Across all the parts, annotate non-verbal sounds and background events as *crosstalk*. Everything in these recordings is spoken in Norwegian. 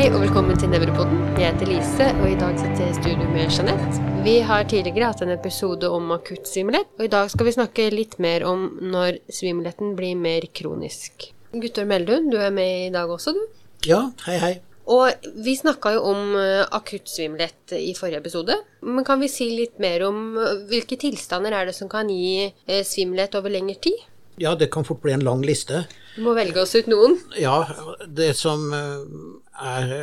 Hei og velkommen til Nevropoden. Jeg heter Lise, og i dag sitter jeg i studio med Jeanette. Vi har tidligere hatt en episode om akutt svimmelhet, og i dag skal vi snakke litt mer om når svimmelheten blir mer kronisk. Guttor Eldun, du er med i dag også, du? Ja, hei, hei. Og vi snakka jo om uh, akutt svimmelhet i forrige episode. Men kan vi si litt mer om uh, hvilke tilstander er det som kan gi uh, svimmelhet over lengre tid? Ja, det kan fort bli en lang liste. Du må velge oss ut noen. Ja, det som er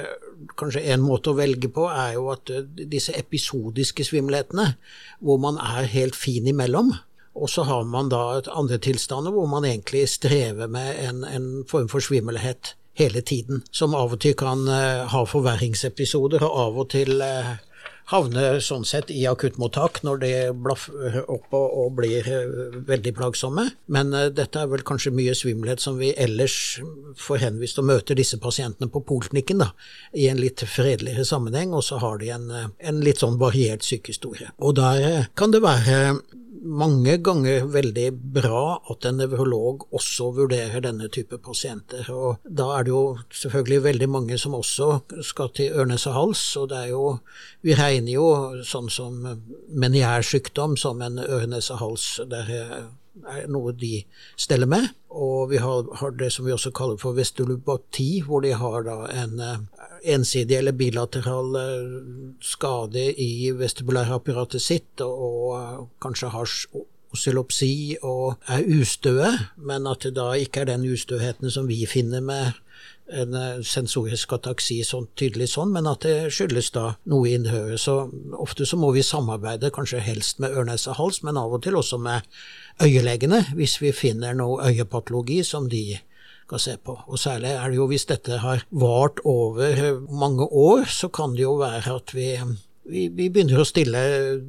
kanskje en måte å velge på, er jo at disse episodiske svimmelhetene, hvor man er helt fin imellom, og så har man da et andre tilstander hvor man egentlig strever med en, en form for svimmelhet hele tiden, som av og til kan ha forverringsepisoder, og av og til havner sånn sett i akuttmottak når det blaffer opp og, og blir uh, veldig plagsomme. Men uh, dette er vel kanskje mye svimmelhet som vi ellers får henvist og møter disse pasientene på poliklinikken i en litt fredeligere sammenheng, og så har de en, en litt sånn variert sykehistorie. Og der kan det være mange ganger veldig bra at en nevrolog også vurderer denne type pasienter. Og da er det jo selvfølgelig veldig mange som også skal til ørnes og hals, og det er jo Vi regner jo sånn som meniærsykdom som en ørnes og hals. Der er noe de steller med. Og vi har, har, det som vi også kaller for vestulubati, hvor de har da en uh, ensidig eller bilateral uh, skade i vestibulærapparatet sitt, og, uh, kanskje har oscillopsi og er ustøe, men at det da ikke er den ustøheten som vi finner med en sensorisk ataksi sånn tydelig sånn, men at det skyldes da noe i innhøret. Så ofte så må vi samarbeide, kanskje helst med ørnes og hals, men av og til også med øyelegene hvis vi finner noe øyepatologi som de skal se på. Og særlig er det jo hvis dette har vart over mange år, så kan det jo være at vi vi, vi, begynner å stille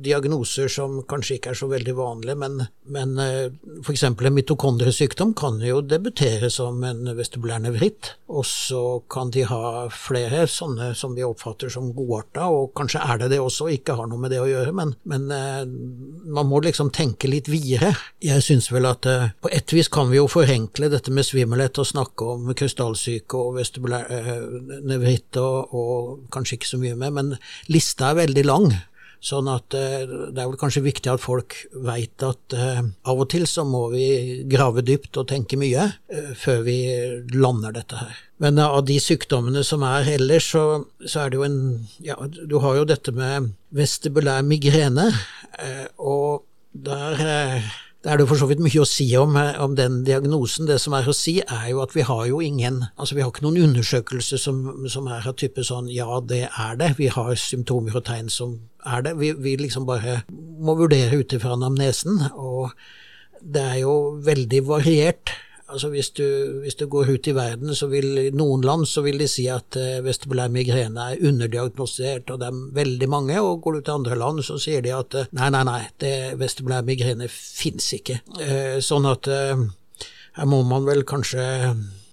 diagnoser som kanskje ikke er så veldig vanlige, men, men eh, f.eks. en mitokondriesykdom kan jo debutere som en vestibulær nevritt, og så kan de ha flere sånne som vi oppfatter som godarta, og kanskje er det det også, ikke har noe med det å gjøre, men, men eh, man må liksom tenke litt videre. Jeg syns vel at eh, på et vis kan vi jo forenkle dette med svimmelhet og snakke om krystallsyke og vestibulær nevritt og, og kanskje ikke så mye mer, men lista er veldig veldig lang. Sånn at eh, det er vel kanskje viktig at folk veit at uh, av og til så må vi grave dypt og tenke mye uh, før vi lander dette her. Men av de sykdommene som er ellers, så, så, er det jo en Ja, du har jo dette med vestibulær migrene, og der det er det for så vidt mye å si om, eh, om, den diagnosen. Det som er å si, er jo at vi har jo ingen Altså, vi har ikke noen undersøkelse som, som er av type sånn ja, det er det. Vi har symptomer og tegn som er det. Vi, vi liksom bare må vurdere ut ifra anamnesen, og det er jo veldig variert. Altså hvis du, hvis du, går ut i verden, så vil noen land så vil de si at uh, vestibulær migrene er underdiagnostisert, og det er veldig mange. Og går du til andre land, så sier de at uh, nei, nei, nei, det vestibulær migrene fins ikke. Uh, sånn at her må man vel kanskje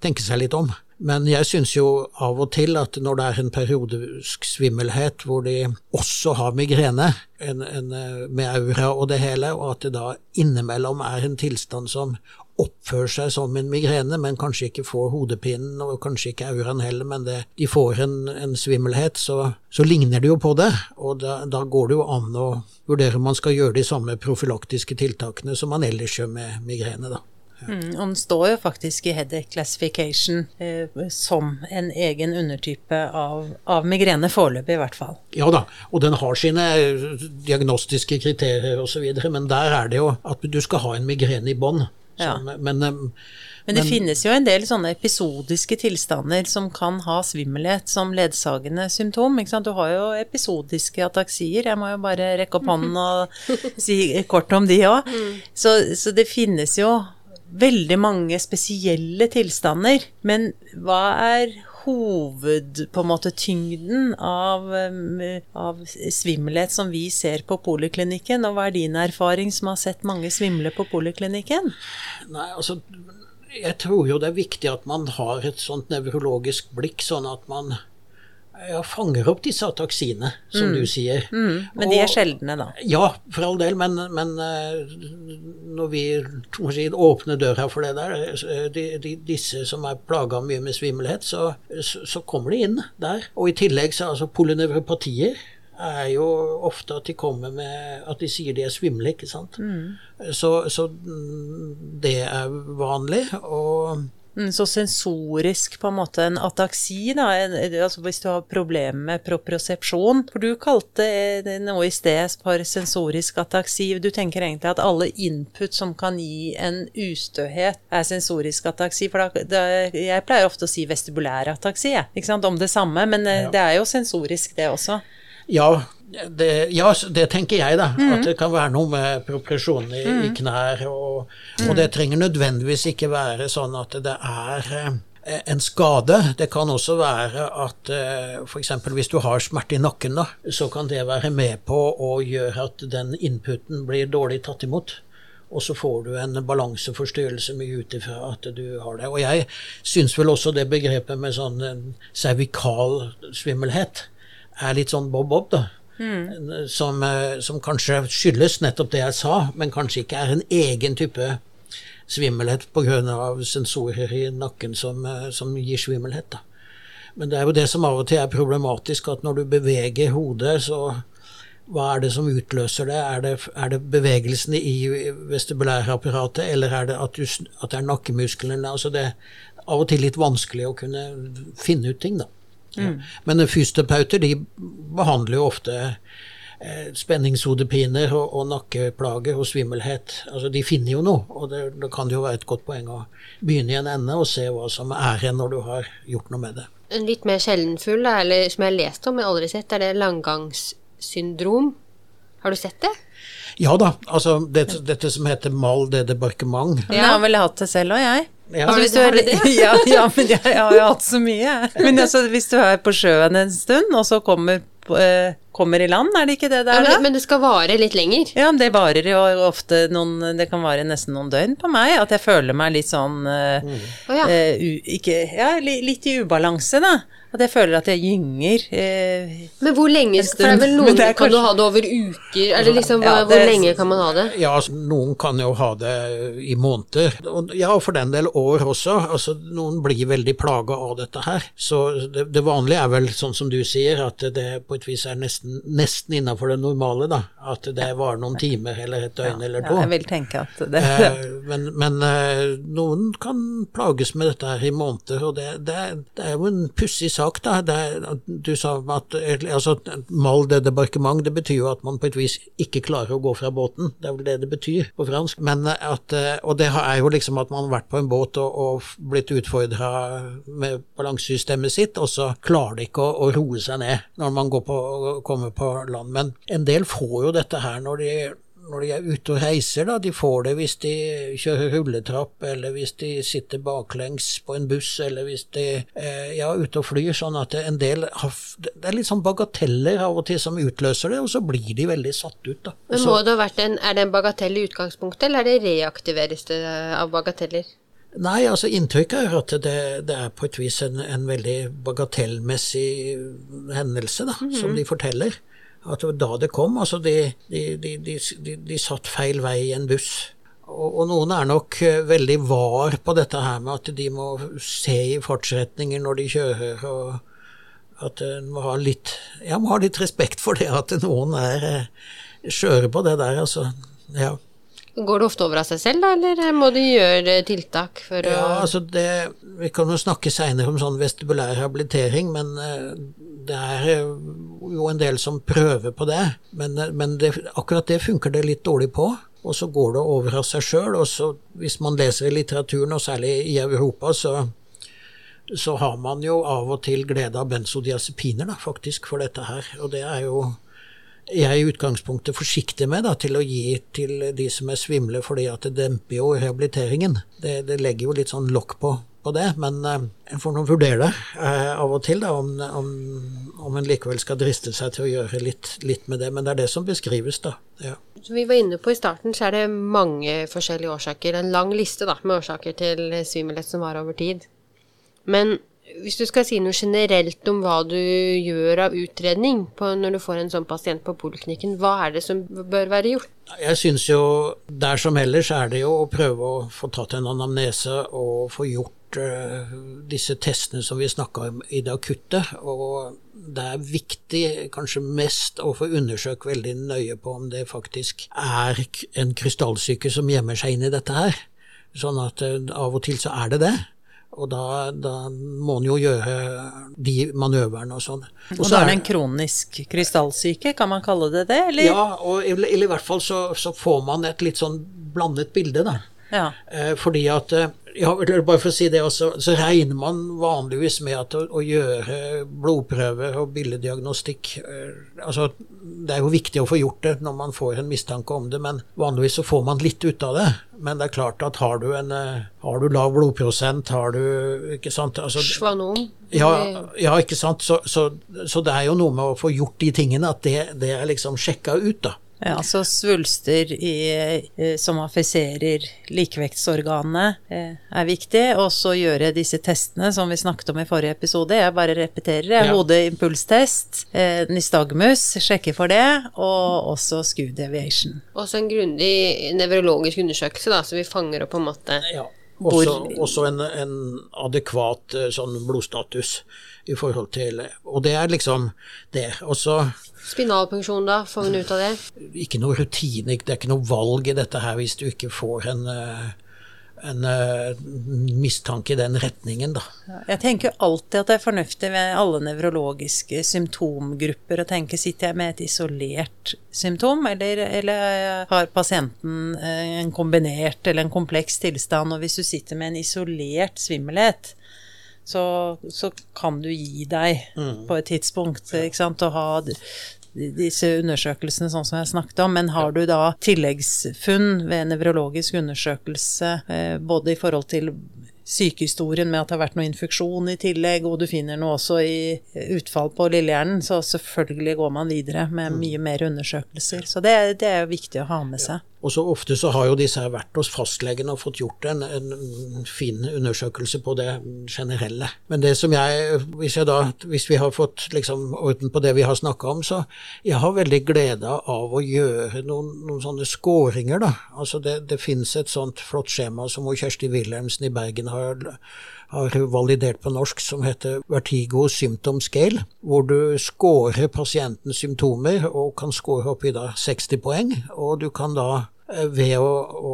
tenke seg litt om. Men jeg syns jo av og til at når det er en periodisk svimmelhet hvor de også har migrene, en, en, med aura og det hele, og at det da innimellom er en tilstand som oppfører seg som en migrene, men kanskje ikke får hodepinen, og kanskje ikke auraen heller, men det, de får en, en svimmelhet, så, så, ligner det jo på det. Og da, da, går det jo an å vurdere om man skal gjøre de samme profylaktiske tiltakene som man ellers gjør med migrene, da. Mm, og den står jo faktisk i headache classification eh, som en egen undertype av, av migrene, foreløpig i hvert fall. Ja da, og den har sine diagnostiske kriterier osv., men der er det jo at du skal ha en migrene i bånn. Ja. Men, men, men, det men, finnes jo en del sånne episodiske tilstander som kan ha svimmelhet som ledsagende symptom. Du har jo episodiske ataksier, jeg må jo bare rekke opp hånden og *laughs* si kort om de òg. Mm. Så, så det finnes jo veldig mange spesielle tilstander. Men hva er hoved, på en måte, tyngden av, av, svimmelhet som vi ser på poliklinikken, og hva er din erfaring som har sett mange svimle på poliklinikken? Nei, altså, jeg tror jo det er viktig at man har et sånt nevrologisk blikk, sånn at man ja, fanger opp disse ataksiene, som du sier. Mm, men de er sjeldne, da. Ja, for all del, men, men eh, når vi si, åpner døra for det der, eh, de, de, disse som er plaga mye med svimmelhet, så, så, så, kommer de inn der. Og i tillegg så altså polynevropatier er jo ofte at de kommer med at de sier de er svimle, ikke sant. Mm. Så, så mm, det er vanlig. og Mm, så sensorisk, på en måte, en ataksi, da, altså hvis du har problemer med propriosepsjon. For du kalte noe i sted for sensorisk ataksi. Du tenker egentlig at alle input som kan gi en ustøhet, er sensorisk ataksi. For da, da, jeg pleier ofte å si vestibulær ataksi, ikke sant, om det samme, men eh, ja. det er jo sensorisk, det også. Ja, det, ja, det tenker jeg, da. Mm. At det kan være noe med progresjon i, mm. i knær. Og, og, det trenger nødvendigvis ikke være sånn at det er eh, en skade. Det kan også være at eh, f.eks. hvis du har smerte i nakken, da, så kan det være med på å gjøre at den inputen blir dårlig tatt imot. Og så får du en balanseforstyrrelse mye ut ifra at du har det. Og jeg syns vel også det begrepet med sånn servikal svimmelhet er litt sånn bob-bob, da. Mm. Som, eh, som, kanskje skyldes nettopp det jeg sa, men kanskje ikke er en egen type svimmelhet pga. sensorer i nakken som, eh, som gir svimmelhet. Da. Men det er jo det som av og til er problematisk, at når du beveger hodet, så hva er det som utløser det? Er det, er det bevegelsene i vestibulærapparatet, eller er det at, du, at det er nakkemusklene? Altså det er av og til litt vanskelig å kunne finne ut ting, da. Mm. Men fysioterapeuter de behandler jo ofte eh, spenningshodepiner og, og, nakkeplager og svimmelhet. Altså, de finner jo noe, og det, det kan jo være et godt poeng å begynne i en ende og se hva som er igjen når du har gjort noe med det. En litt mer sjeldenfull, eller som jeg har lest om, men aldri sett, er det langgangssyndrom. Har du sett det? Ja da. Altså dette, dette som heter mal de debarquement. Ja, jeg har vel hatt det selv òg, jeg. Ja, altså, hvis du er, *laughs* ja, ja, men jeg, jeg har hatt så mye. *laughs* Men altså, hvis du er på sjøen en stund, og så kommer, eh, kommer i land, er det ikke det det er da? Men det skal vare litt lenger? Ja, det varer jo ofte noen Det kan vare nesten noen døgn på meg. At jeg føler meg litt sånn uh, mm. uh, ikke, Ja, litt i ubalanse, da. At jeg føler at jeg gynger. Eh, men hvor lenge For det er vel *laughs* noen er Kan du ha det over uker? Eller liksom, ja, det, hvor lenge kan man ha det? Ja, altså, noen kan jo ha det i måneder. Ja, og for den del år også. Altså, noen blir veldig plaga av dette her. Så det, det, vanlige er vel sånn som du sier, at det på et vis er nesten, nesten innafor det normale, da. At det var noen timer eller et døgn ja, eller to. Ja, jeg vil tenke at det eh, Men, men eh, noen kan plages med dette her i måneder, og det, det, det er jo en pussig sak da. Det, du sa at altså, mal de debarkement, det betyr jo at man på et vis ikke klarer å gå fra båten. Det er vel det det betyr på fransk. Men at, og det er jo liksom at man har vært på en båt og, og blitt utfordra med balansesystemet sitt, og så klarer det ikke å, å roe seg ned når man går på, kommer på land. Men en del får jo dette her når de når de er ute og reiser, da, de får det hvis de kjører rulletrapp, eller hvis de sitter baklengs på en buss, eller hvis de eh, ja, ute og flyr. Sånn at en del har Det er litt sånn bagateller av og til som utløser det, og så blir de veldig satt ut, da. Men må det ha vært en, Er det en bagatell i utgangspunktet, eller er det reaktiveres det av bagateller? Nei, altså inntrykket er at det, det, er på et vis en, en veldig bagatellmessig hendelse, da, mm -hmm. som de forteller at da det kom. Altså, de, de, de, de satt feil vei i en buss. Og, og, noen er nok eh, veldig var på dette her med at de må se i fartsretninger når de kjører, og at en må ha litt Ja, må ha litt respekt for det at noen er eh, skjøre på det der, altså. Ja. Går det ofte over av seg selv, da, eller må du gjøre tiltak for å Ja, altså det Vi kan jo snakke seinere om sånn vestibulær habilitering, men eh, det er eh, jo en del som prøver på det. Men, eh, men det, akkurat det funker det litt dårlig på. Og så går det over av seg sjøl. Og så, hvis man leser i litteraturen, og særlig i Europa, så så har man jo av og til glede av benzodiazepiner, da, faktisk, for dette her. Og det er jo jeg er i utgangspunktet forsiktig med da, til å gi til de som er svimle, fordi at det demper jo rehabiliteringen. Det, det legger jo litt sånn lokk på, på, det, men uh, en får nå vurdere det uh, av og til, da, om, om, om, en likevel skal driste seg til å gjøre litt, litt, med det. Men det er det som beskrives, da. Ja. Som vi var inne på i starten, så er det mange forskjellige årsaker. En lang liste da, med årsaker til svimmelhet som var over tid. Men Hvis du skal si noe generelt om hva du gjør av utredning når du får en sånn pasient på poliklinikken, hva er det som bør være gjort? Jeg syns jo der som ellers er det jo å prøve å få tatt en anamnese og få gjort uh, disse testene som vi snakka om i det akutte. Og det er viktig, kanskje mest, å få undersøkt veldig nøye på om det faktisk er en krystallsyke som gjemmer seg inn i dette her. Sånn at uh, av og til så er det det. Og da, da må en jo gjøre de manøverne og sånn. Og, og da er det en kronisk krystallsyke, kan man kalle det det? Eller? Ja, og, eller i hvert fall så, så, får man et litt sånn blandet bilde, da. Ja. Eh, fordi at eh, ja, bare for å si det også, så regner man vanligvis med at å, å gjøre blodprøver og billeddiagnostikk eh, Altså, det er jo viktig å få gjort det når man får en mistanke om det, men vanligvis så får man litt ut av det. Men det er klart at har du en eh, Har du lav blodprosent, har du Ikke sant? Altså, Schwanon. Ja, ja, ikke sant. Så, så, så, det er jo noe med å få gjort de tingene, at det, det er liksom sjekka ut, da. Ja, altså svulster i, eh, som affiserer likevektsorganene eh, er viktig. Og så gjøre disse testene som vi snakket om i forrige episode. Jeg bare repeterer. Ja. Hodeimpulstest, eh, nystagmus, sjekke for det, og også skew deviation. Også en grundig nevrologisk undersøkelse, da, så vi fanger opp på en måte ja. Også, også en, en, adekvat sånn blodstatus i forhold til Og det er liksom det. Også Spinalpunksjon, da? Får hun ut av det? Ikke noe rutine, det er ikke noe valg i dette her hvis du ikke får en, eh, en uh, mistanke i den retningen, da. Jeg tenker alltid at det er fornuftig ved alle nevrologiske symptomgrupper å tenke sitter jeg med et isolert symptom, eller, eller har pasienten eh, en kombinert eller en kompleks tilstand. Og hvis du sitter med en isolert svimmelhet, så, så, kan du gi deg mm. på et tidspunkt. ikke sant, å ha disse undersøkelsene sånn som jeg snakket om, men har du da tilleggsfunn ved nevrologisk undersøkelse, eh, både i forhold til sykehistorien med at det har vært noe infeksjon i tillegg, og du finner noe også i utfall på lillehjernen, så selvfølgelig går man videre med mm. mye mer undersøkelser. Så det, det er viktig å ha med seg. Ja. Og så ofte så har jo disse her vært hos fastlegen og fått gjort en, en, fin undersøkelse på det generelle. Men det som jeg, hvis, jeg da, hvis vi har fått liksom orden på det vi har snakka om, så jeg har veldig glede av å gjøre noen, noen sånne skåringer, da. Altså det, det finnes et sånt flott skjema som Kjersti Wilhelmsen i Bergen har har validert på norsk, som heter Vertigo Symptom Scale, hvor du scorer pasientens symptomer og kan score i da 60 poeng. Og du kan da eh, ved å, å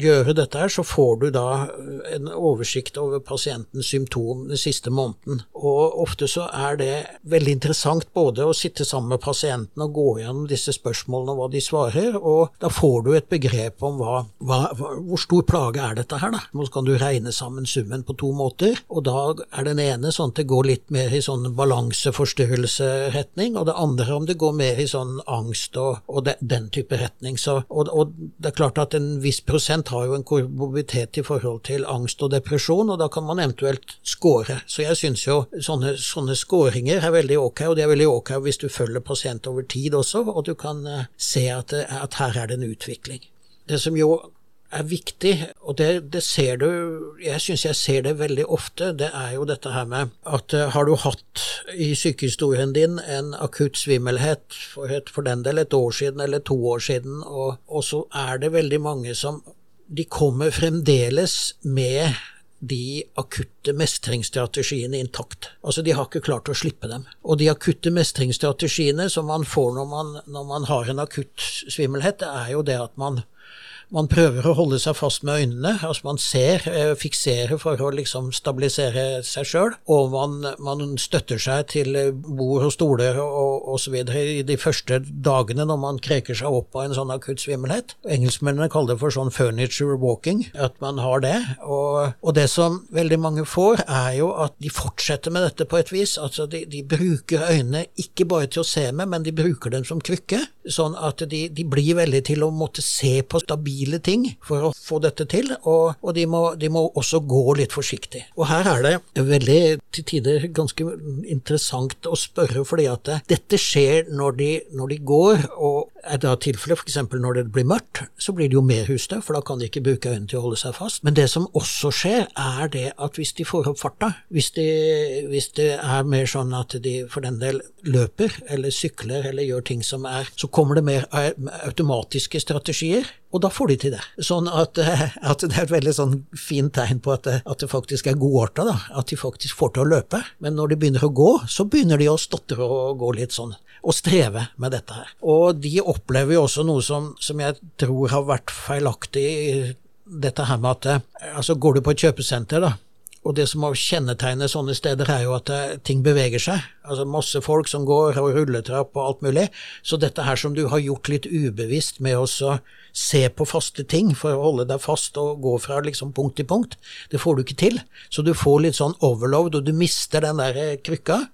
gjøre dette her, så får du da eh, en oversikt over pasientens symptom den siste måneden. Og ofte så er det veldig interessant både å sitte sammen med pasienten og gå gjennom disse spørsmålene og hva de svarer, og da får du et begrep om hva, hva, hvor stor plage er dette her, da. Nå kan du regne sammen summen på to måter, og da er den ene sånn at det går litt mer i sånn balanseforstyrrelseretning, og det andre om det går mer i sånn angst og, og de, den type retning. Så, og, og det er klart at en viss prosent pasient har jo en kormobitet i forhold til angst og depresjon, og da kan man eventuelt score. Så jeg syns jo sånne, sånne scoringer er veldig ok, og det er veldig ok hvis du følger pasient over tid også, og du kan uh, se at, at her er det en utvikling. Det som jo er viktig, og det, det ser du Jeg syns jeg ser det veldig ofte, det er jo dette her med at uh, har du hatt i sykehistorien din en akutt svimmelhet for, et, for den del et år siden eller to år siden, og, og så er det veldig mange som de kommer fremdeles med de akutte mestringsstrategiene intakt. Altså, de har ikke klart å slippe dem. Og de akutte mestringsstrategiene som man får når man, når man har en akutt svimmelhet, det er jo det at man man prøver å holde seg fast med øynene. altså Man ser, eh, fikserer for å liksom stabilisere seg sjøl. Og man, man, støtter seg til eh, bord og stoler og osv. i de første dagene når man kreker seg opp av en sånn akutt svimmelhet. Engelskmennene kaller det for sånn furniture walking, at man har det. Og, og, det som veldig mange får, er jo at de fortsetter med dette på et vis. Altså de, de bruker øynene ikke bare til å se med, men de bruker dem som krykke. Sånn at de, de blir veldig til å måtte se på stabile ting for å få dette til, og, og de, må, de, må, også gå litt forsiktig. Og her er det veldig til tider ganske interessant å spørre, fordi at dette skjer når de, når de går, og er da tilfellet f.eks. når det blir mørkt, så blir det jo mer hustøv, for da kan de ikke bruke øynene til å holde seg fast. Men det som også skjer, er det at hvis de får opp farta, hvis, de, hvis det er mer sånn at de for den del løper eller sykler eller gjør ting som er Så kommer det mer automatiske strategier. Og da får de til det. Sånn at, at det er et veldig sånn fint tegn på at at det faktisk er godarta, da. At de faktisk får til å løpe. Men når de begynner å gå, så begynner de å stotre og gå litt sånn og streve med dette her. Og de opplever jo også noe som, som jeg tror har vært feilaktig dette her med at altså Går du på et kjøpesenter, da, og det som må kjennetegne sånne steder, er jo at eh, ting beveger seg. Altså masse folk som går, og rulletrapp og alt mulig. Så dette her som du har gjort litt ubevisst med å se på faste ting for å holde deg fast og gå fra liksom punkt til punkt, det får du ikke til. Så du får litt sånn overload, og du mister den der eh, krykka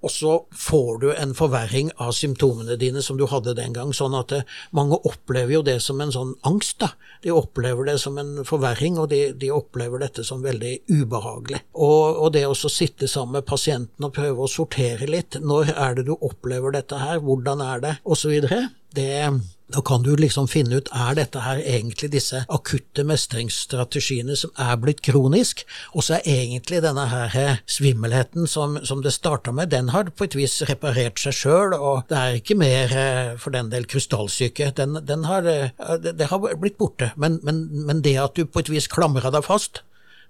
og så får du en forverring av symptomene dine som du hadde den gang. Sånn at det, eh, mange opplever jo det som en sånn angst. da. De opplever det som en forverring, og de, de opplever dette som veldig ubehagelig. Og, og det å sitte sammen med pasienten og prøve å sortere litt. Når er det du opplever dette her, hvordan er det, osv. Det da kan du liksom finne ut er dette her egentlig disse akutte mestringsstrategiene som er blitt kronisk, og så er egentlig denne her eh, svimmelheten som, som det starta med, den har på et vis reparert seg sjøl, og det er ikke mer eh, for den del krystallsyke. Den, den har, eh, det har blitt borte. Men, men, men det at du på et vis klamrer deg fast,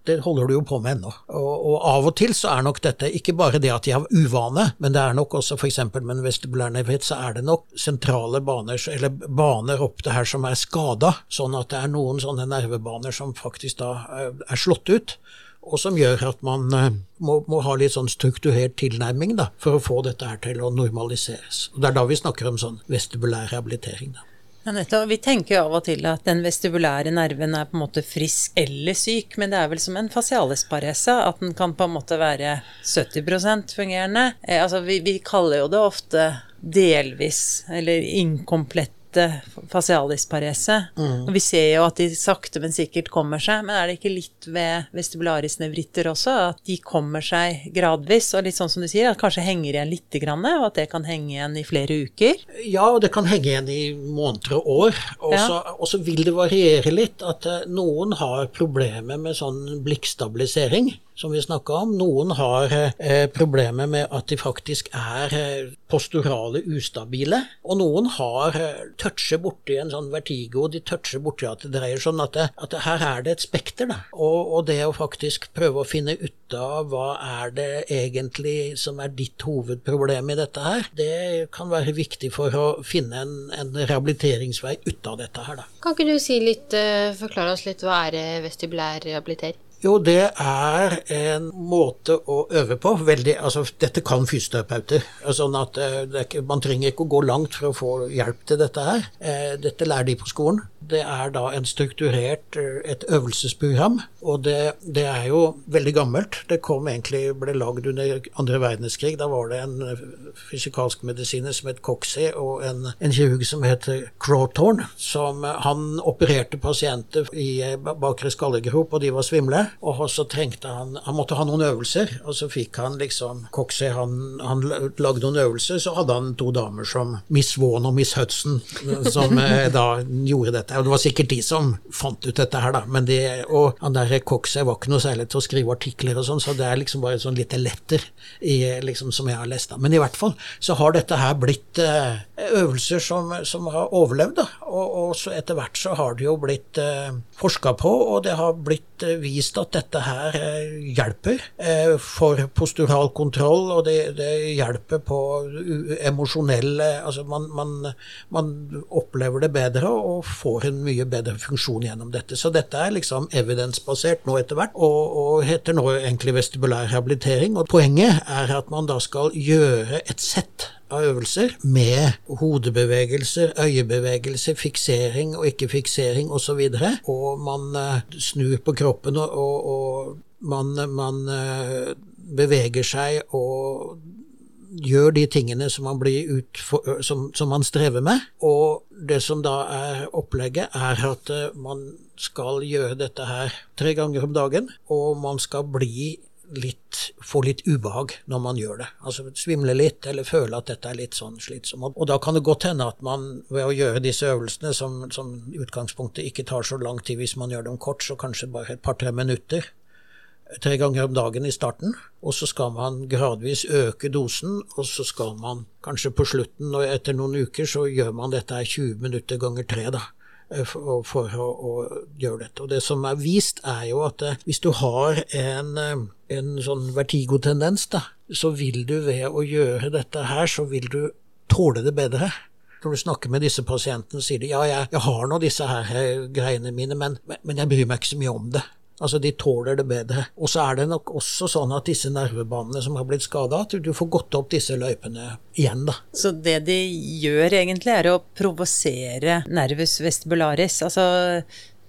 det holder du jo på med ennå. Og, og, av og til så er nok dette ikke bare det at de har uvane, men det er nok også f.eks. med en vestibulær nevritt, så er det nok sentrale baner, eller baner opp det her som er skada, sånn at det er noen sånne nervebaner som faktisk da eh, er slått ut. Og som gjør at man eh, må, må ha litt sånn strukturert tilnærming da, for å få dette her til å normaliseres. Og Det er da vi snakker om sånn vestibulær rehabilitering. da. Ja. Vi tenker jo av og til at den vestibulære nerven er på en måte frisk eller syk, men det er vel som en fasialesparese, at den kan på en måte være 70% fungerende. Eh, altså, vi, vi kaller jo det ofte delvis eller inkomplett lette fasialisparese. Mm. Og vi ser jo at de sakte, men sikkert kommer seg. Men er det ikke litt ved vestibularisnevritter også, at de kommer seg gradvis? Og litt sånn som du sier, at kanskje henger igjen lite grann, og at det kan henge igjen i flere uker? Ja, og det kan henge igjen i måneder og år. Og så ja. vil det variere litt. At eh, noen har problemer med sånn blikkstabilisering som vi snakka om. Noen har eh, problemer med at de faktisk er eh, posturale ustabile. Og noen har eh, toucher borti en sånn vertigo, de toucher borti at det dreier sånn at, det, at det, her er det et spekter. Da. Og, og, det å faktisk prøve å finne ut av hva er det egentlig som er ditt hovedproblem i dette her, det kan være viktig for å finne en, en rehabiliteringsvei ut av dette her. Da. Kan ikke du si litt, uh, forklare oss litt hva er vestibulær rehabilitering? Jo, det er en måte å øve på. Veldig, altså, dette kan fysioterapeuter. Sånn at ikke, Man trenger ikke å gå langt for å få hjelp til dette her. Eh, dette lærer de på skolen. Det er da en strukturert eh, et øvelsesprogram, og det, det, er jo veldig gammelt. Det kom egentlig, ble lagd under andre verdenskrig. Da var det en eh, fysikalsk medisiner som het Coxey, og en, en kirurg som het Crawthorn, som han opererte pasienter i bakre skallegrop, og de var svimle. Og så trengte han Han måtte ha noen øvelser, og så fikk han liksom Coxey han, han lagde noen øvelser, så hadde han to damer som Miss Vaughan og Miss Hudson, som *laughs* eh, da gjorde dette. Og det var sikkert de som fant ut dette her, da. Men det, og han der Coxey var ikke noe særlig til å skrive artikler og sånn, så det er liksom bare sånn lite letter i, liksom, som jeg har lest. da. Men i hvert fall så har dette her blitt eh, øvelser som, som har overlevd, da. Og, og, så etter hvert så har det jo blitt eh, forska på, og det har blitt eh, vist at dette her eh, hjelper eh, for postural kontroll, og det, det hjelper på emosjonell Altså man, man, man, opplever det bedre og får en mye bedre funksjon gjennom dette. Så dette er liksom evidensbasert nå etter hvert, og, og heter nå egentlig vestibulær rehabilitering. Og poenget er at man da skal gjøre et sett øvelser med hodebevegelser, øyebevegelser, fiksering og ikke-fiksering osv. Og, så og man uh, snur på kroppen, og, og, og man, man uh, beveger seg og gjør de tingene som man, utfor, som, som man, strever med. Og det som da er opplegget, er at man skal gjøre dette her tre ganger om dagen, og man skal bli litt, få litt ubehag når man gjør det. Altså svimle litt, eller føle at dette er litt sånn slitsomt. Og da kan det godt hende at man ved å gjøre disse øvelsene, som, som utgangspunktet ikke tar så lang tid hvis man gjør dem kort, så kanskje bare et par-tre minutter, tre ganger om dagen i starten. Og så skal man gradvis øke dosen, og så skal man kanskje på slutten, og etter noen uker, så gjør man dette 20 minutter ganger tre, da. Eh, for, å, å, gjøre dette. Og det som er vist, er jo at eh, hvis du har en, eh, en sånn vertigotendens, da, så vil du ved å gjøre dette her, så vil du tåle det bedre. Når du snakker med disse pasientene, sier de ja, jeg, jeg har nå disse her greiene mine, men, men jeg bryr meg ikke så mye om det. Altså, de tåler det bedre. Og så er det nok også sånn at disse nervebanene som har blitt skada, at du får gått opp disse løypene igjen, da. Så det de gjør egentlig, er å provosere nervus vestibularis. Altså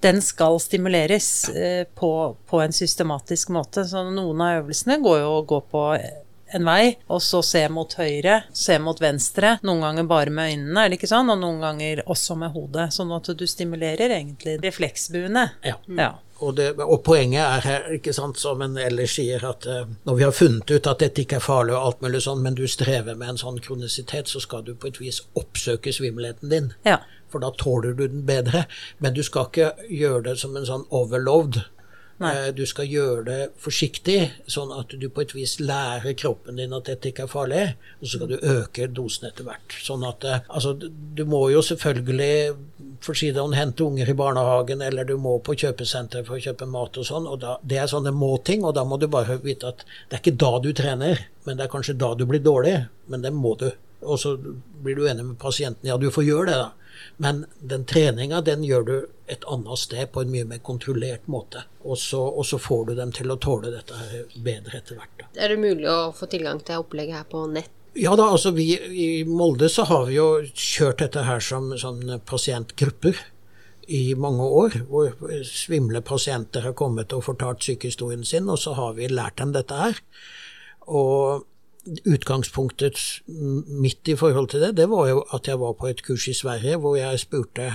den skal stimuleres eh, på, på, en systematisk måte. Så noen av øvelsene går jo å gå på en vei, og så se mot høyre, se mot venstre. Noen ganger bare med øynene, er det ikke sånn? Og noen ganger også med hodet. Sånn at du stimulerer egentlig refleksbuene. Ja. ja. Og, det, og, poenget er her, ikke sant, som en ellers sier, at uh, når vi har funnet ut at dette ikke er farlig og alt mulig sånn, men du strever med en sånn kronisitet, så skal du på et vis oppsøke svimmelheten din. Ja. For da tåler du den bedre. Men du skal ikke gjøre det som en sånn overloved. Nei. Eh, du skal gjøre det forsiktig, sånn at du på et vis lærer kroppen din at dette ikke er farlig, og så skal du øke dosen etter hvert. Sånn at eh, Altså, du må jo selvfølgelig for å si det, hente unger i barnehagen, eller du må på kjøpesenter for å kjøpe mat og sånn. og da, Det er sånne må-ting, og da må du bare vite at det er ikke da du trener, men det er kanskje da du blir dårlig, men det må du. Og så blir du enig med pasienten. Ja, du får gjøre det, da. Men den treninga den gjør du et annet sted på en mye mer kontrollert måte. Og så, og så får du dem til å tåle dette her bedre etter hvert. Da. Er det mulig å få tilgang til opplegget her på nett? Ja da, altså vi i Molde så har vi jo kjørt dette her som sånn pasientgrupper i mange år, hvor svimle pasienter har kommet og fortalt sykehistorien sin, og så har vi lært dem dette her. Og utgangspunktet mitt i forhold til det, det var jo at jeg var på et kurs i Sverige hvor jeg spurte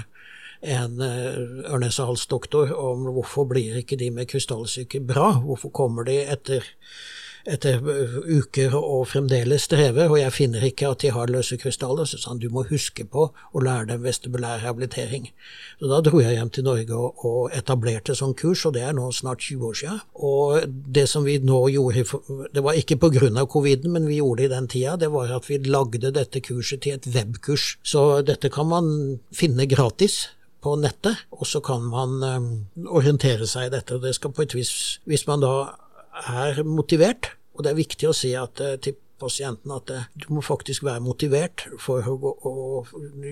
en ørnesalsdoktor ørnesehalsdoktor om hvorfor blir ikke de med krystallsyke bra? Hvorfor kommer de etter etter uker og fremdeles strever, og jeg finner ikke at de har løse krystaller, så sa han du må huske på å lære dem vestibulær rehabilitering. Så da dro jeg hjem til Norge og, og etablerte sånn kurs, og det er nå snart 20 år siden. Og det som vi nå gjorde, det var ikke pga. coviden, men vi gjorde det i den tida, det var at vi lagde dette kurset til et webkurs. Så dette kan man finne gratis på nettet, og så kan man um, orientere seg i dette. og Det skal på et vis, Hvis man da er motivert, og det er viktig å si at, eh, til pasienten at eh, du må faktisk være motivert for å, gå, å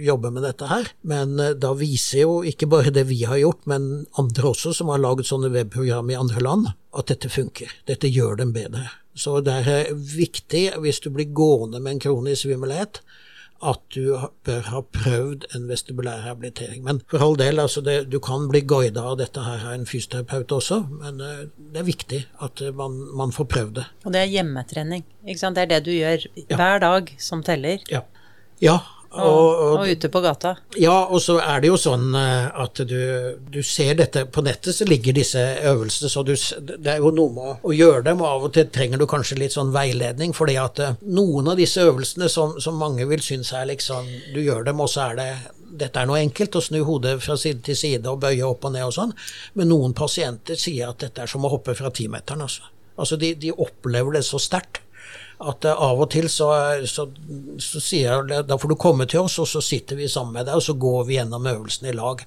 jobbe med dette her. Men eh, da viser jo ikke bare det vi har gjort, men andre også som har laget sånne webprogram i andre land, at dette funker. Dette gjør dem bedre. Så det er viktig, hvis du blir gående med en kronisk svimmelhet, at du bør ha prøvd en vestibulær rehabilitering. Men for all del, altså det, du kan bli guida av dette her av en fysioterapeut også, men uh, det er viktig at uh, man, man, får prøvd det. Og det er hjemmetrening, ikke sant? Det er det du gjør ja. hver dag som teller? Ja. ja og, og, og, ute på gata. Ja, og så er det jo sånn eh, at du, du, ser dette På nettet så ligger disse øvelsene, så du, det er jo noe med å gjøre dem, og av og til trenger du kanskje litt sånn veiledning, fordi at eh, noen av disse øvelsene som, som mange vil synes er liksom Du gjør dem, og så er det dette er noe enkelt, å snu hodet fra side til side og bøye opp og ned og sånn, men noen pasienter sier at dette er som å hoppe fra timeteren, altså. Altså, de, de opplever det så sterkt at uh, av og til så, så, så, sier jeg da får du komme til oss, og så sitter vi sammen med deg, og så går vi gjennom øvelsen i lag.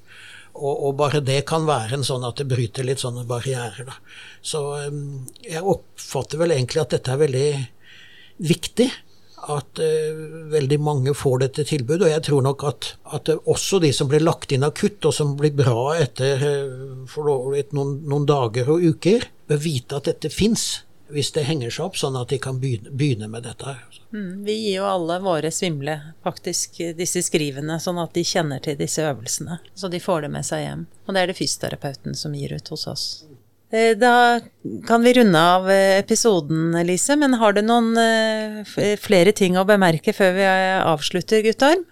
Og, og, bare det kan være en sånn at det bryter litt sånne barrierer. Da. Så um, jeg oppfatter vel egentlig at dette er veldig viktig. At uh, veldig mange får dette tilbudet. Og jeg tror nok at, at også de som blir lagt inn akutt, og som blir bra etter uh, noen, noen dager og uker, bør vite at dette fins hvis det henger seg opp, sånn at de kan begynne, med dette. Mm, vi gir jo alle våre svimle faktisk disse skrivene, sånn at de kjenner til disse øvelsene. Så de får det med seg hjem. Og det er det fysioterapeuten som gir ut hos oss. Eh, da kan vi runde av eh, episoden, Lise, men har du noen eh, flere ting å bemerke før vi avslutter, Guttorm?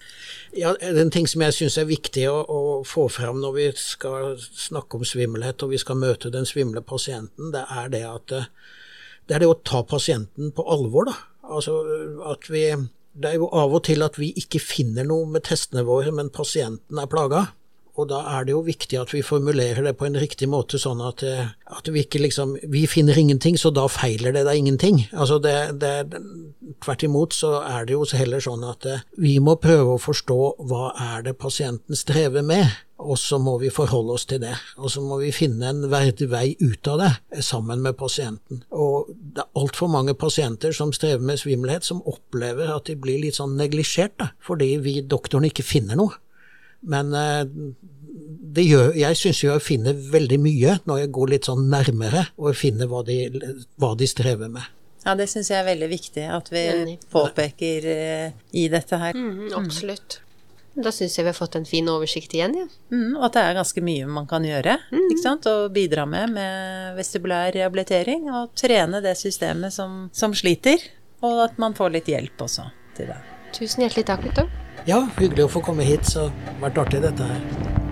Ja, En ting som jeg syns er viktig å, å, få fram når vi skal snakke om svimmelhet og vi skal møte den svimle pasienten, det er det at det er det å ta pasienten på alvor, da. Altså at vi Det er jo av og til at vi ikke finner noe med testene våre, men pasienten er plaga. Og da er det jo viktig at vi formulerer det på en riktig måte, sånn at, at vi ikke liksom Vi finner ingenting, så da feiler det da ingenting. Altså det, det, tvert imot så er det jo heller sånn at eh, vi må prøve å forstå hva er det pasienten strever med, og så må vi forholde oss til det. Og så må vi finne en verdig vei ut av det eh, sammen med pasienten. Og det er altfor mange pasienter som strever med svimmelhet, som opplever at de blir litt sånn neglisjert, fordi vi doktorene ikke finner noe. Men det gjør, jeg syns jeg finner veldig mye når jeg går litt sånn nærmere og finner hva de, hva de strever med. Ja, det syns jeg er veldig viktig at vi påpeker i dette her. Mm, absolutt. Da syns jeg vi har fått en fin oversikt igjen, ja. Mm, og at det er ganske mye man kan gjøre, mm. ikke sant. Og bidra med med vestibulær rehabilitering. Og trene det systemet som, som sliter. Og at man får litt hjelp også til det. Tusen hjertelig takk, Victor. Ja, hyggelig å få komme hit. Så det har vært artig, dette her.